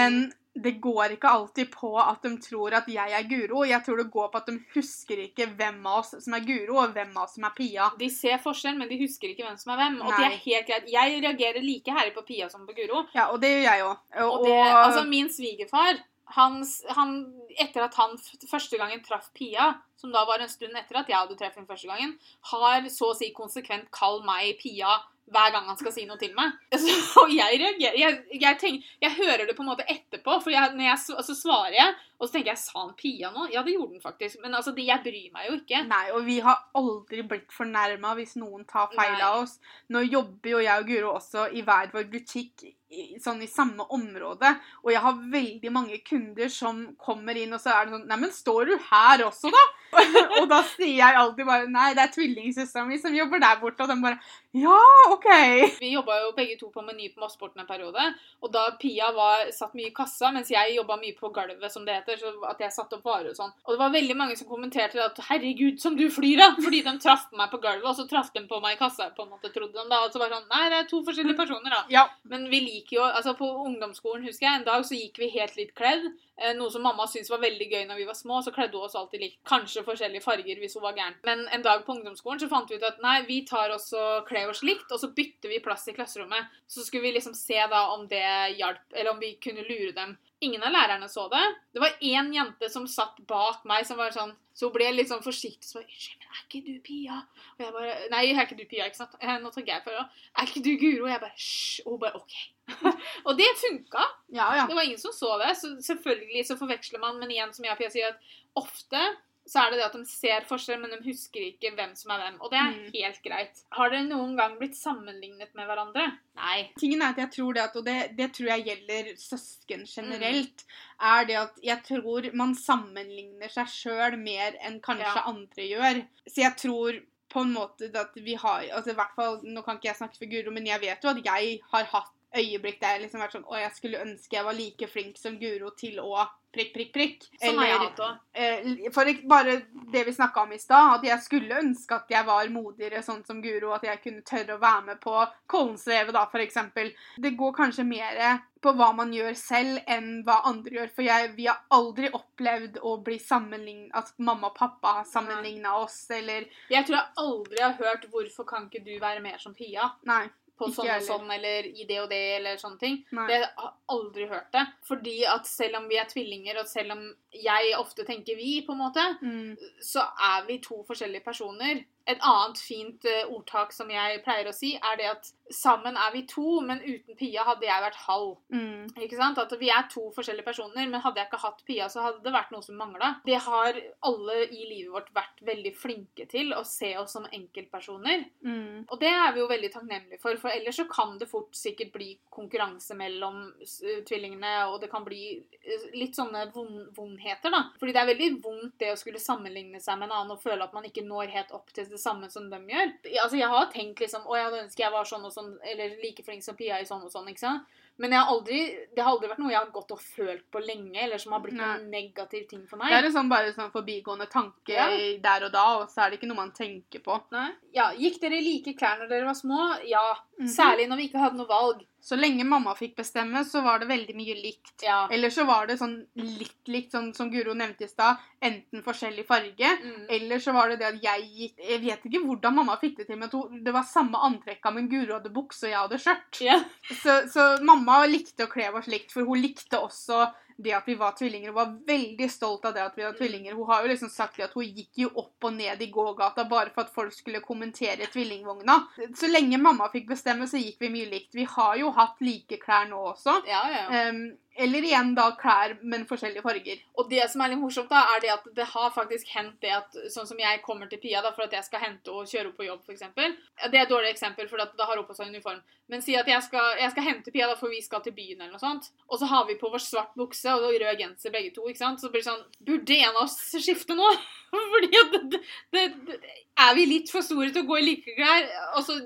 S1: Det går ikke alltid på at de tror at jeg er Guro. Jeg tror det går på at de husker ikke hvem av oss som er Guro, og hvem av oss som er Pia.
S2: De ser forskjell, men de husker ikke hvem som er hvem. Og det er helt greit. Jeg reagerer like herlig på Pia som på Guro.
S1: Ja, og det gjør jeg òg.
S2: Og det, altså Min svigerfar han, han, Etter at han første gangen traff Pia, som da var en stund etter at jeg hadde truffet henne første gangen, har så å si konsekvent kalt meg Pia hver gang han skal si noe til meg. <laughs> Så jeg reagerer Jeg, jeg, tenker, jeg hører det på en måte etterpå, for jeg, når jeg, så altså svarer jeg, og så tenker jeg Sa han Pia nå? Ja, det gjorde han faktisk. Men altså, det, jeg bryr meg jo ikke.
S1: Nei, og vi har aldri blitt fornærma hvis noen tar feil
S2: Nei.
S1: av oss. Nå jobber jo jeg og Guro også i hver vår butikk i, sånn i samme område, og jeg har veldig mange kunder som kommer inn, og så er det sånn Neimen, står du her også, da? <laughs> og da sier jeg alltid bare Nei, det er tvillingsøstera mi som jobber der borte, og de bare Ja, OK.
S2: Vi jobba jo begge to på Meny på Mossporten en periode. Og da Pia var, satt mye i kassa, mens jeg jobba mye på gulvet, som det heter, så at jeg satte opp varer og sånn. Og det var veldig mange som kommenterte at 'herregud, som du flyr', da! Fordi de traff meg på gulvet, og så traff de på meg i kassa, på en måte, trodde de da. Og så var det sånn Nei, det er to forskjellige personer, da.
S1: Ja.
S2: Men vi liker jo Altså, på ungdomsskolen, husker jeg, en dag så gikk vi helt litt kledd. Eh, Noe som mamma syntes var veldig gøy når vi var små, så kledde hun oss alltid likt. Kanskje forskjellige farger hvis hun var gæren. Men en dag på ungdomsskolen så fant vi ut at nei, vi tar også kler oss likt, og så bytter vi plass i klasserommet. Så skulle vi liksom se da om det hjalp, eller om vi kunne lure dem. Ingen av lærerne så det. Det var én jente som satt bak meg, som var sånn Så hun ble litt sånn forsiktig. Så bare 'Unnskyld, men er ikke du Pia?' Og jeg bare Nei, er ikke du Pia, ikke sant? Eh, Nå tar jeg for det. Er ikke du Guro? Og jeg bare Hysj. Og hun bare OK. <laughs> og det funka.
S1: Ja, ja.
S2: Det var ingen som så det. Så selvfølgelig så forveksler man, men igjen, som jeg og Pia sier, at ofte så er det det at de ser forskjell, men de husker ikke hvem som er hvem. Og det er
S1: Mm.
S2: helt greit. Har dere noen gang blitt sammenlignet med hverandre? Nei.
S1: Tingen er at jeg tror det at, og det, det tror jeg gjelder søsken generelt, er det at jeg tror man sammenligner seg sjøl mer enn kanskje
S2: Ja.
S1: andre gjør. Så jeg tror på en måte at vi har altså i hvert fall, Nå kan ikke jeg snakke for Guro, men jeg vet jo at jeg har hatt øyeblikk der jeg liksom vært sånn Å, jeg skulle ønske jeg var like flink som Guro til å prikk, prikk, prikk.
S2: Sånn har jeg hatt òg.
S1: For bare det vi snakka om i stad, at jeg skulle ønske at jeg var modigere sånn som Guro, at jeg kunne tørre å være med på Kollensrevet, da, eksempel. Det går kanskje mer på hva man gjør selv, enn hva andre gjør. For jeg, vi har aldri opplevd å bli sammenlignet At mamma og pappa har sammenligna oss, eller
S2: Jeg tror jeg aldri har hørt 'Hvorfor kan ikke du være mer som Pia?'
S1: Nei.
S2: På sånn og sånn, eller i det og det, eller sånne ting.
S1: nei.
S2: Jeg har aldri hørt det. Fordi at selv om vi er tvillinger, og selv om jeg ofte tenker vi, på en måte,
S1: Mm.
S2: så er vi to forskjellige personer. Et annet fint eh, ordtak som jeg pleier å si, er det at sammen er vi to, men uten Pia hadde jeg vært halv.
S1: Mm.
S2: Ikke sant? At vi er to forskjellige personer, men hadde jeg ikke hatt Pia, så hadde det vært noe som mangla. Det har alle i livet vårt vært veldig flinke til, å se oss som enkeltpersoner.
S1: Mm.
S2: Og det er vi jo veldig takknemlige for, for ellers så kan det fort sikkert bli konkurranse mellom tvillingene, og det kan bli eh, litt sånne vond, vondheter, da. Fordi det er veldig vondt det å skulle sammenligne seg med en annen og føle at man ikke når helt opp til det samme som dem gjør. Altså, jeg har tenkt liksom Å, jeg hadde ønsket jeg var sånn og sånn, eller like flink som Pia i sånn og sånn, ikke sant. Men jeg har aldri, det har aldri vært noe jeg har gått og følt på lenge, eller som har blitt
S1: Nei.
S2: noen negativ ting for meg.
S1: Det er en sånn bare sånn forbigående tanke
S2: Ja.
S1: der og da, og så er det ikke noe man tenker på.
S2: Nei. Ja, Gikk dere like klær når dere var små? Ja.
S1: Mhm.
S2: Særlig når vi ikke hadde noe valg.
S1: Så lenge mamma fikk bestemme, så var det veldig mye likt.
S2: Ja.
S1: Eller så var det sånn litt likt, sånn som Guro nevnte i stad. Enten forskjellig farge,
S2: Mm.
S1: eller så var det det at jeg gikk Jeg vet ikke hvordan mamma fikk det til, men det var samme antrekka, men Guro hadde bukse og jeg hadde skjørt.
S2: Yeah.
S1: Så, så mamma likte å kle oss likt, for hun likte også det at vi var tvillinger. Hun var veldig stolt av det at vi var tvillinger. Hun har jo liksom sagt at hun gikk jo opp og ned i gågata bare for at folk skulle kommentere tvillingvogna. Så lenge mamma fikk bestemme, så gikk vi mye likt. Vi har jo hatt like klær nå også.
S2: Ja, ja.
S1: Um, eller igjen da klær, men forskjellige farger.
S2: Og det som er litt morsomt, da, er det at det har faktisk hendt det at sånn som jeg kommer til Pia da, for at jeg skal hente og kjøre henne på jobb, f.eks. Det er et dårlig eksempel, for at da har hun på seg uniform. Men si at jeg skal, jeg skal hente Pia, da, for vi skal til byen, eller noe sånt. Og så har vi på vår svart bukse og rød genser begge to. ikke sant? Så blir det sånn Burde en av oss skifte nå? <laughs> Fordi at det, det, det, Er vi litt for store til å gå i like klær? Og så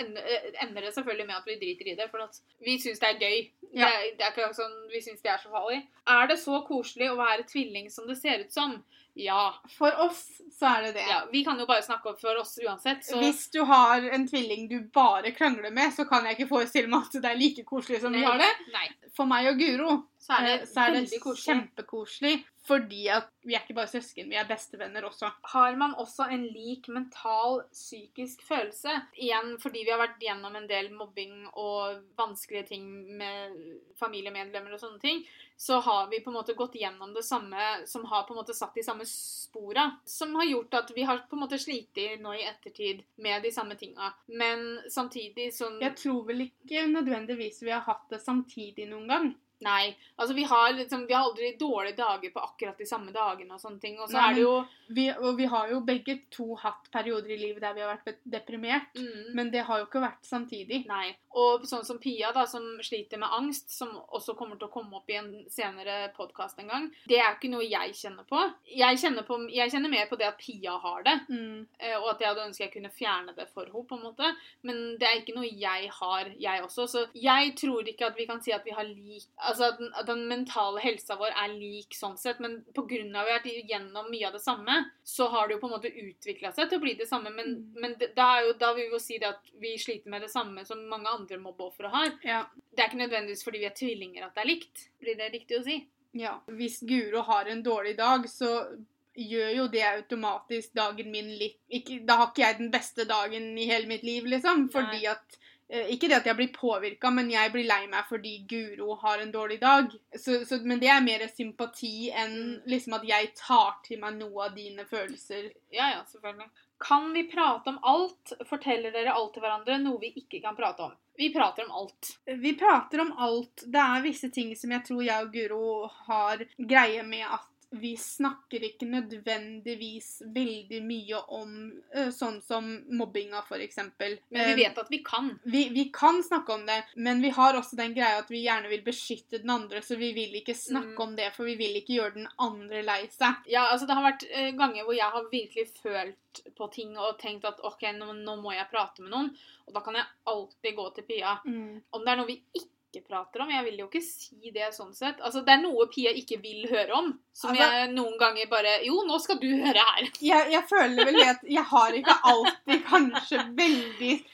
S2: ender, ender det selvfølgelig med at vi driter i det, for at vi syns det er gøy.
S1: Ja.
S2: Det, er, det er ikke sånn vi syns det er så farlig. Er det så koselig å være tvilling som det ser ut som? Ja.
S1: For oss så er det det.
S2: ja. Vi kan jo bare snakke opp for oss uansett, så
S1: Hvis du har en tvilling du bare krangler med, så kan jeg ikke forestille meg at det er like koselig som vi har det.
S2: Nei.
S1: For meg og Guro
S2: så er det,
S1: eh, så er det
S2: koselig.
S1: kjempekoselig. Fordi at vi er ikke bare søsken, vi er bestevenner også.
S2: Har man også en lik mental, psykisk følelse? Igjen fordi vi har vært gjennom en del mobbing og vanskelige ting med familiemedlemmer og sånne ting, så har vi på en måte gått gjennom det samme som har på en måte satt de samme spora. Som har gjort at vi har på en måte slitt nå i ettertid med de samme tinga. Men samtidig sånn
S1: Jeg tror vel ikke nødvendigvis vi har hatt det samtidig noen gang.
S2: Nei. Altså, vi har, liksom, vi har aldri dårlige dager på akkurat de samme dagene og sånne ting. Og så
S1: Nei,
S2: er det jo
S1: Vi, og vi har jo begge to hatt perioder i livet der vi har vært deprimert.
S2: mm,
S1: Men det har jo ikke vært samtidig.
S2: Nei. Og sånn som Pia, da, som sliter med angst, som også kommer til å komme opp i en senere podkast en gang, det er ikke noe jeg kjenner på. Jeg kjenner, på. jeg kjenner mer på det at Pia har det,
S1: Mm.
S2: eh, og at jeg hadde ønsket jeg kunne fjerne det for henne, på en måte. Men det er ikke noe jeg har, jeg også. Så jeg tror ikke at vi kan si at vi har lik Altså at den, at den mentale helsa vår er lik sånn sett, men av at vi har vært gjennom mye av det samme, så har det jo på en måte utvikla seg til å bli det samme. Men,
S1: Mm.
S2: men da, er jo, da vil vi jo si det at vi sliter med det samme som mange andre mobbeofre har.
S1: Ja.
S2: Det er ikke nødvendigvis fordi vi er tvillinger at det er likt. Blir det riktig å si?
S1: ja. Hvis Guro har en dårlig dag, så gjør jo det automatisk dagen min litt ikke, Da har ikke jeg den beste dagen i hele mitt liv, liksom. Fordi at eh, Ikke det at jeg blir påvirka, men jeg blir lei meg fordi Guro har en dårlig dag. Så, så, men det er mer sympati enn
S2: Mm.
S1: liksom at jeg tar til meg noe av dine følelser.
S2: Ja, ja, selvfølgelig. Kan vi prate om alt? Forteller dere alt til hverandre? Noe vi ikke kan prate om. Vi prater om alt.
S1: Vi prater om alt. Det er visse ting som jeg tror jeg og Guro har greie med at vi snakker ikke nødvendigvis veldig mye om eh, sånn som mobbinga, eksempel.
S2: Men vi
S1: Eh,
S2: vet at vi kan.
S1: vi, vi kan snakke om det, men vi har også den greia at vi gjerne vil beskytte den andre, så vi vil ikke snakke
S2: Mm.
S1: om det, for vi vil ikke gjøre den andre lei seg.
S2: Ja, altså Det har vært eh, ganger hvor jeg har virkelig følt på ting og tenkt at OK, nå, nå må jeg prate med noen. Og da kan jeg alltid gå til Pia. Om det er noe vi ikke prater om Jeg vil jo ikke si det sånn sett. Altså, Det er noe Pia ikke vil høre om. Som
S1: Altså-
S2: jeg noen ganger bare Jo, nå skal du høre her.
S1: Jeg, jeg føler vel at jeg har ikke alltid kanskje veldig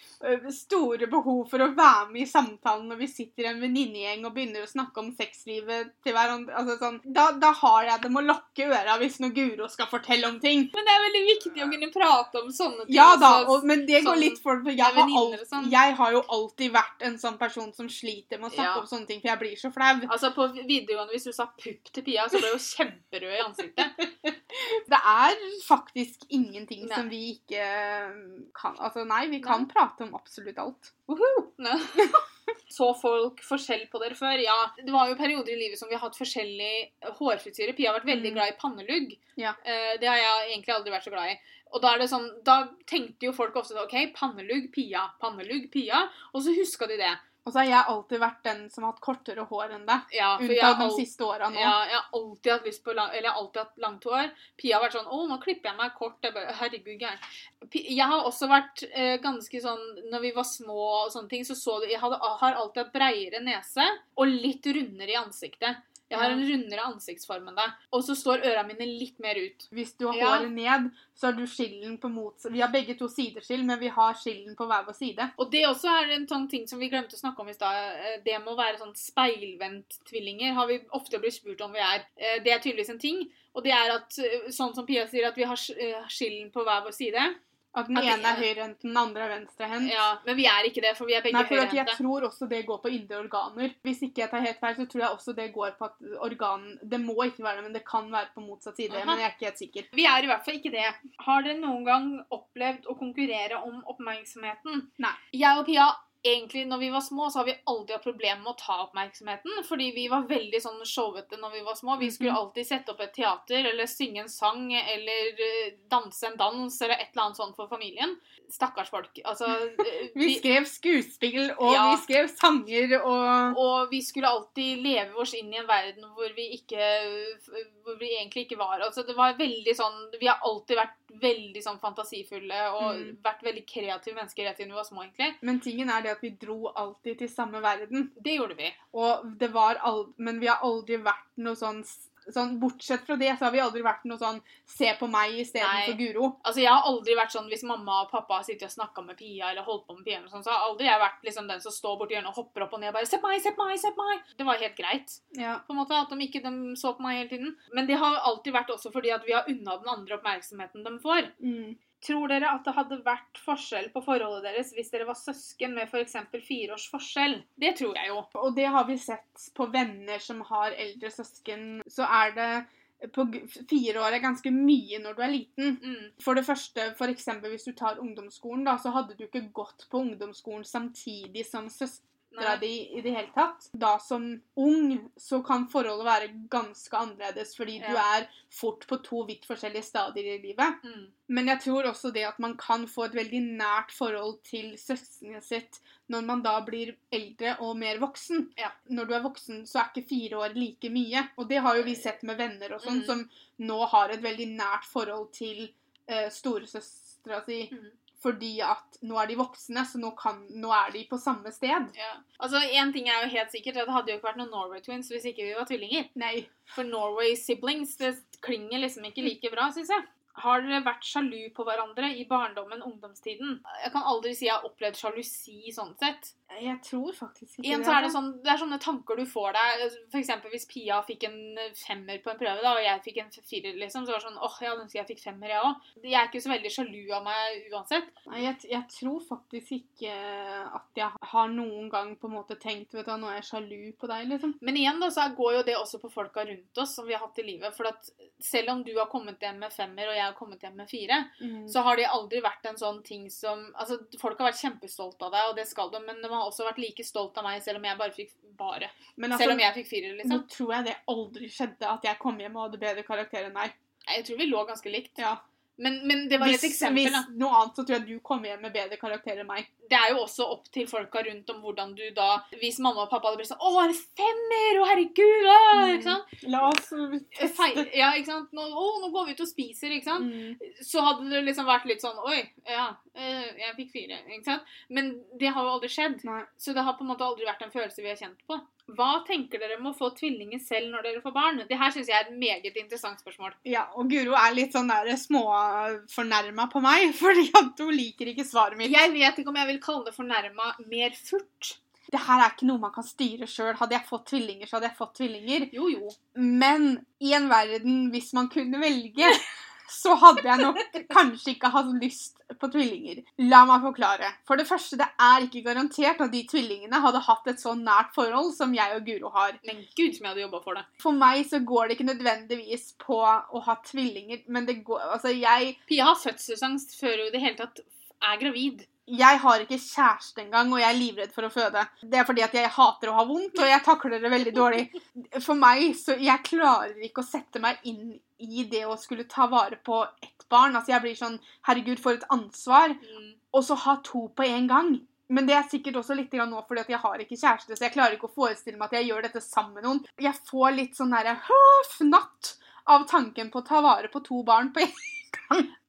S1: store behov for å være med i samtalen når vi sitter i en venninnegjeng og begynner å snakke om sexlivet til hverandre. Altså, sånn, da, da har jeg det med å lukke øra hvis når Guro skal fortelle om ting.
S2: Men det er veldig viktig å kunne prate om sånne ting.
S1: Ja da, og, men det går
S2: sånn
S1: litt for jeg har, alt,
S2: sånn.
S1: jeg har jo alltid vært en sånn person som sliter med å snakke
S2: Ja.
S1: om sånne ting, for jeg blir så flau.
S2: Altså På videregående, hvis du sa pupp til Pia, så ble hun kjemperød i ansiktet. <laughs>
S1: Det er faktisk ingenting
S2: Nei.
S1: som vi ikke kan Altså nei, vi kan prate om absolutt alt. <laughs>
S2: Så folk forskjell på dere før? Ja, det var jo perioder i livet som vi har hatt forskjellig hårfrisyre. Pia har vært veldig
S1: Mm.
S2: glad i pannelugg.
S1: Ja.
S2: Eh, det har jeg egentlig aldri vært så glad i. Og da er det sånn, da tenkte jo folk ofte sånn, OK, pannelugg, Pia, pannelugg, Pia. Og så huska de det.
S1: Og så har jeg alltid vært den som har hatt kortere hår enn deg.
S2: Ja,
S1: Unntatt de siste åra nå.
S2: ja, jeg har alltid hatt lyst på lang, eller jeg har alltid hatt langt hår. Pia har vært sånn 'Å, nå klipper jeg meg kort.' Jeg bare, Herregud, gæren. Jeg har også vært eh, ganske sånn Når vi var små og sånne ting, så så du Jeg hadde, har alltid hatt breiere nese og litt rundere i ansiktet. Jeg har en rundere ansiktsform enn deg. Og så står øra mine litt mer ut.
S1: Hvis du har
S2: Ja.
S1: håret ned, så har du skillen på motsatt Vi har begge to sideskill, men vi har skillen på hver vår side.
S2: Og det også er en sånn ting som vi glemte å snakke om i stad. Eh, Det med å være sånn speilvendt-tvillinger har vi ofte blitt spurt om vi er. Eh, Det er tydeligvis en ting. Og det er at, eh, sånn som Pia sier, at vi har skillen på hver vår side.
S1: At den
S2: At
S1: ene er høyrehendt, den andre er venstrehendt.
S2: Ja, Men vi er ikke det, for vi er begge
S1: for jeg tror også det går på indre organer. Hvis ikke jeg tar helt feil, så tror jeg også det går på at organ Det må ikke være det, men det kan være på motsatt side.
S2: Aha.
S1: Men jeg er ikke helt sikker.
S2: Vi er i hvert fall ikke det. Har dere noen gang opplevd å konkurrere om oppmerksomheten?
S1: Nei.
S2: Jeg og Pia, egentlig når vi var små, så har vi aldri hatt problemer med å ta oppmerksomheten. Fordi vi var veldig sånn showete når vi var små. Vi skulle
S1: Mhm.
S2: alltid sette opp et teater, eller synge en sang, eller eh, danse en dans, eller et eller annet sånt for familien. Stakkars folk. Altså <laughs> Vi,
S1: Vi skrev skuespill, og
S2: Ja.
S1: vi skrev sanger, og
S2: Og vi skulle alltid leve oss inn i en verden hvor vi ikke Hvor vi egentlig ikke var. Altså det var veldig sånn Vi har alltid vært veldig sånn fantasifulle og
S1: Mm.
S2: vært veldig kreative mennesker rett siden vi var små, egentlig.
S1: Men tingen er det at vi dro alltid til samme verden.
S2: Det gjorde vi.
S1: Og det var al Men vi har aldri vært noe sånn sånn, Bortsett fra det, så har vi aldri vært noe sånn se på meg istedenfor. Guro.
S2: Altså, Jeg har aldri vært sånn hvis mamma og pappa har sittet og snakka med Pia, eller holdt på med Pia, eller sånn, så har aldri jeg vært liksom den som står borti hjørnet og hopper opp og ned og bare Se på meg, se på meg, se på meg! Det var helt greit.
S1: Ja.
S2: på en måte, At de ikke de så på meg hele tiden. Men det har alltid vært også fordi at vi har unna den andre oppmerksomheten de får.
S1: Mm.
S2: Tror dere at det hadde vært forskjell på forholdet deres hvis dere var søsken med f.eks. fire års forskjell? Det tror jeg jo.
S1: Og det har vi sett på venner som har eldre søsken. Så er det på fire år er ganske mye når du er liten.
S2: Mm.
S1: For det første, eksempel hvis du tar ungdomsskolen, da, så hadde du ikke gått på ungdomsskolen samtidig som søstera
S2: Nei.
S1: di i det hele tatt. Da som ung så kan forholdet være ganske annerledes, fordi du er fort på to vidt forskjellige stadier i livet.
S2: Mm.
S1: Men jeg tror også det at man kan få et veldig nært forhold til søstrene sitt når man da blir eldre og mer voksen.
S2: Ja.
S1: Når du er voksen, så er ikke fire år like mye. Og det har jo vi sett med venner og sånn,
S2: Mm.
S1: som nå har et veldig nært forhold til uh, storesøstera si.
S2: Mm.
S1: Fordi at nå er de voksne, så nå, kan, nå er de på samme sted.
S2: Ja. Altså, En ting er jo helt sikkert, at det hadde jo ikke vært noen Norway Twins hvis ikke vi var tvillinger.
S1: Nei.
S2: For Norway siblings det klinger liksom ikke like bra, syns jeg. Har dere vært sjalu på hverandre i barndommen, ungdomstiden? Jeg kan aldri si jeg har opplevd sjalusi sånn sett.
S1: Jeg tror faktisk ikke
S2: Igjen så er det sånn, det er sånne tanker du får deg. Eksempel hvis Pia fikk en femmer på en prøve, da, og jeg fikk en firer, liksom, så var det sånn åh, jeg ønsker jeg fikk femmer, jeg òg. Jeg er ikke så veldig sjalu av meg uansett.
S1: Nei, jeg, jeg tror faktisk ikke at jeg har noen gang på en måte tenkt vet du, nå er jeg sjalu på deg, liksom.
S2: Men igjen da, så går jo det også på folka rundt oss som vi har hatt i livet. For at selv om du har kommet hjem med femmer, og jeg har kommet hjem med fire, så har det aldri vært en sånn ting som Altså, folk har vært kjempestolte av deg, og det skal de, men de har også vært like stolt av meg, selv om jeg bare fikk bare.
S1: Men
S2: Selv
S1: altså,
S2: om jeg fikk firer,
S1: nå
S2: liksom.
S1: tror jeg det aldri skjedde at jeg kom hjem og hadde bedre karakter enn deg.
S2: Jeg tror vi lå ganske likt.
S1: Ja.
S2: Men, men det var
S1: Hvis,
S2: et eksempel,
S1: hvis
S2: da.
S1: noe annet, så tror jeg du kommer hjem med bedre karakter enn meg.
S2: Det er jo også opp til folka rundt om hvordan du da Hvis mamma og pappa hadde blitt sånn 'Å, det femmer! Å, herregud!' Å,
S1: Mm.
S2: ikke sant?
S1: La oss
S2: Feil, ja, ikke sant? Nå, å, nå går vi ut og spiser, ikke sant?
S1: Mm.
S2: Så hadde det liksom vært litt sånn Oi, ja, eh, jeg fikk fire. Ikke sant? Men det har jo aldri skjedd.
S1: Nei.
S2: Så det har på en måte aldri vært en følelse vi har kjent på. Hva tenker dere om å få tvillinger selv når dere får barn? Det her syns jeg er et meget interessant spørsmål.
S1: Ja, og Guro er litt sånn der småfornærma på meg, <laughs> fordi at hun liker ikke svaret mitt.
S2: Jeg vet ikke om jeg vil kalle det fornærma mer furt.
S1: Det her er ikke noe man kan styre sjøl. Hadde jeg fått tvillinger, så hadde jeg fått tvillinger.
S2: Jo, jo.
S1: Men i en verden hvis man kunne velge, så hadde jeg nok kanskje ikke hatt lyst på tvillinger. La meg forklare. For det første, det er ikke garantert at de tvillingene hadde hatt et så nært forhold som jeg og Guro har.
S2: Men gud som jeg hadde jobba for det.
S1: For meg så går det ikke nødvendigvis på å ha tvillinger, men det går Altså, jeg
S2: Pia har fødselsangst før hun i det hele tatt er gravid.
S1: Jeg har ikke kjæreste engang, og jeg er livredd for å føde. Det er fordi at jeg hater å ha vondt, og jeg takler det veldig dårlig. For meg, så Jeg klarer ikke å sette meg inn i det å skulle ta vare på ett barn. Altså, jeg blir sånn Herregud, for et ansvar.
S2: Mm.
S1: Og så ha to på en gang. Men det er sikkert også litt nå fordi at jeg har ikke kjæreste, så jeg klarer ikke å forestille meg at jeg gjør dette sammen med noen. Jeg får litt sånn derre fnatt av tanken på å ta vare på to barn på en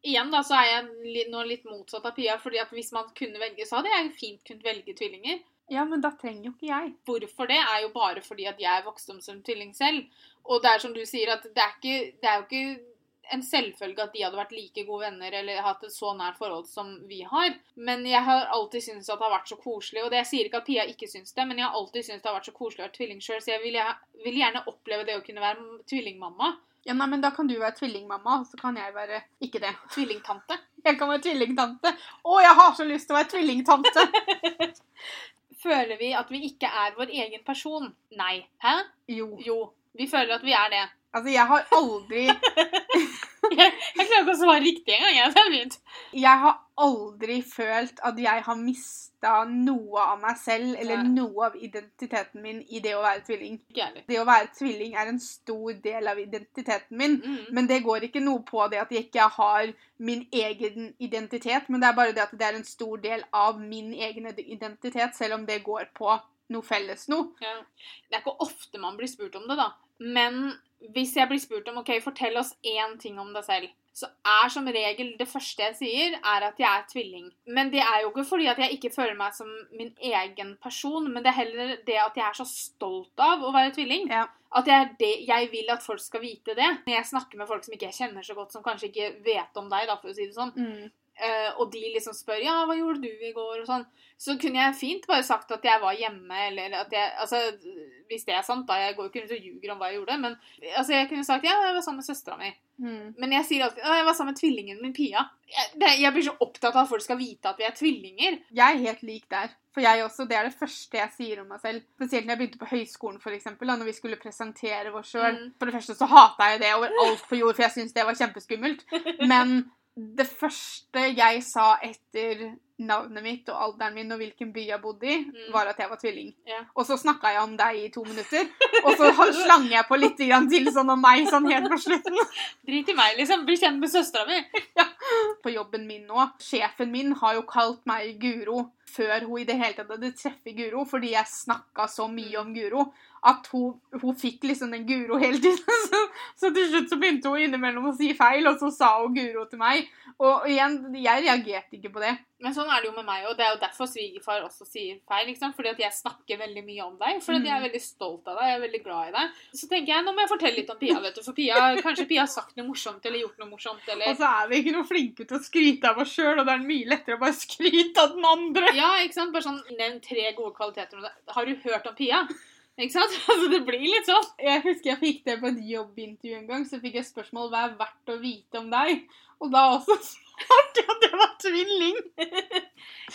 S2: Igjen da, så er jeg nå litt motsatt av Pia, fordi at hvis man kunne velge, så hadde jeg fint kunnet velge tvillinger.
S1: Ja, men da trenger jo ikke jeg.
S2: Hvorfor det, er jo bare fordi at jeg vokste om som tvilling selv. Og det er som du sier, at det er, ikke, det er jo ikke en selvfølge at de hadde vært like gode venner eller hatt et så nært forhold som vi har. Men jeg har alltid syntes at det har vært så koselig. Og det jeg sier ikke at Pia ikke syns det, men jeg har alltid syntes det har vært så koselig å være tvilling sjøl, så jeg vil, jeg vil gjerne oppleve det å kunne være tvillingmamma.
S1: Ja, nei, men Da kan du være tvillingmamma, og så kan jeg være ikke det.
S2: Tvillingtante.
S1: Jeg kan være tvillingtante. Å, jeg har så lyst til å være tvillingtante! <laughs>
S2: Føler vi at vi ikke er vår egen person? Nei. Hæ?
S1: Jo.
S2: Jo. Vi føler at vi er det.
S1: Altså, jeg har aldri <laughs>
S2: Jeg, jeg klarer ikke å svare riktig engang. jeg.
S1: Jeg har aldri følt at jeg har mista noe av meg selv eller
S2: Nei.
S1: noe av identiteten min i det å være tvilling. Det å være tvilling er en stor del av identiteten min.
S2: Mm.
S1: Men det går ikke noe på det at jeg ikke har min egen identitet, men det er bare det at det er en stor del av min egen identitet, selv om det går på noe felles noe.
S2: Ja. Det er ikke ofte man blir spurt om det, da. Men hvis jeg blir spurt om ok, fortell oss én ting om deg selv, så er som regel det første jeg sier, er at jeg er tvilling. Men det er jo ikke fordi at jeg ikke føler meg som min egen person, men det er heller det at jeg er så stolt av å være tvilling.
S1: Ja.
S2: At jeg, det, jeg vil at folk skal vite det. Når jeg snakker med folk som ikke jeg kjenner så godt, som kanskje ikke vet om deg, da, for å si det sånn,
S1: Mm.
S2: Eh, og de liksom spør ja, hva gjorde du i går, og sånn, så kunne jeg fint bare sagt at jeg var hjemme, eller at jeg Altså, hvis det er sant, da. Jeg går ikke rundt og ljuger om hva jeg gjorde, men altså, jeg kunne sagt ja, jeg var sammen med søstera mi.
S1: Mm.
S2: Men jeg sier alltid at jeg var sammen med tvillingen min, Pia. Jeg, det, jeg blir så opptatt av at folk skal vite at vi er tvillinger.
S1: Jeg er helt lik der. For jeg også, Det er det første jeg sier om meg selv. Spesielt når jeg begynte på høyskolen, for eksempel, da når vi skulle presentere oss sjøl.
S2: Mm.
S1: For det første så hata jeg det over alt på jord, for jeg syntes det var kjempeskummelt. <laughs> Men det første jeg sa etter navnet mitt og alderen min og hvilken by jeg bodde i,
S2: Mm.
S1: var at jeg var tvilling.
S2: Yeah.
S1: Og så snakka jeg om deg i to minutter. Og så slang jeg på litt til sånn om meg sånn helt på slutten.
S2: Drit i meg, liksom. Bli kjent med søstera mi.
S1: På jobben min nå, sjefen min har jo kalt meg Guro før hun i det hele tatt hadde treffet Guro, fordi jeg snakka så mye om Guro at hun, hun fikk liksom den Guro hele tiden. <laughs> Så, så til slutt så begynte hun innimellom å si feil, og så sa hun Guro til meg. Og igjen, jeg reagerte ikke på det.
S2: Men sånn er det jo med meg, og det er jo derfor svigerfar også sier feil. Liksom, fordi at jeg snakker veldig mye om deg. Fordi at jeg er veldig stolt av deg, jeg er veldig glad i deg. Så tenker jeg, nå må jeg fortelle litt om Pia, vet du. For Pia, kanskje Pia har sagt noe morsomt eller gjort noe morsomt. eller...
S1: Og så er vi ikke noe flinke til å skryte av oss sjøl, og det er mye lettere å bare skryte av den andre.
S2: Ja, ikke sant? Bare sånn, Nevn tre gode kvaliteter. Har du hørt om Pia? Ikke sant? <laughs> Altså, Det blir litt sånn.
S1: Jeg husker jeg fikk det på et jobbintervju en gang, så fikk jeg spørsmål hva er verdt å vite om deg. Og da også <laughs> svarte jeg at jeg var tvilling. <laughs>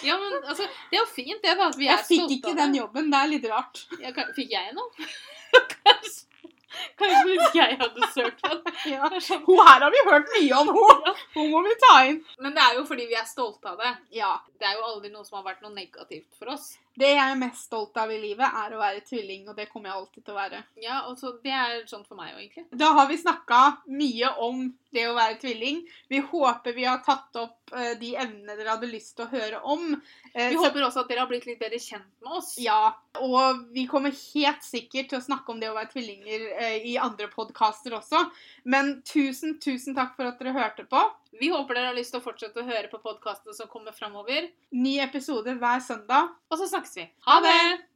S2: Ja, men altså, Det er jo fint, det, da. At vi er
S1: Jeg fikk ikke den
S2: det.
S1: jobben. Det er litt rart.
S2: Ja, fikk jeg noe? kanskje, kanskje hvis jeg hadde søkt på.
S1: Ja.
S2: Det.
S1: Hun her har vi hørt mye om, hun. Hun må vi ta inn.
S2: Men det er jo fordi vi er stolte av det.
S1: Ja.
S2: Det er jo aldri noe som har vært noe negativt for oss.
S1: Det jeg er mest stolt av i livet, er å være tvilling, og det kommer jeg alltid til å være.
S2: Ja, og så Det er sånn for meg òg, egentlig.
S1: Da har vi snakka mye om det å være tvilling. Vi håper vi har tatt opp uh, de evnene dere hadde lyst til å høre om. Uh,
S2: Vi
S1: så-
S2: håper også at dere har blitt litt bedre kjent med oss.
S1: Ja, og vi kommer helt sikkert til å snakke om det å være tvillinger uh, i andre podkaster også. Men tusen, tusen takk for at dere hørte på.
S2: Vi håper dere har lyst til å fortsette å høre på podkastene som kommer framover.
S1: Ny episode hver søndag.
S2: Og så snakkes vi.
S1: Ha det!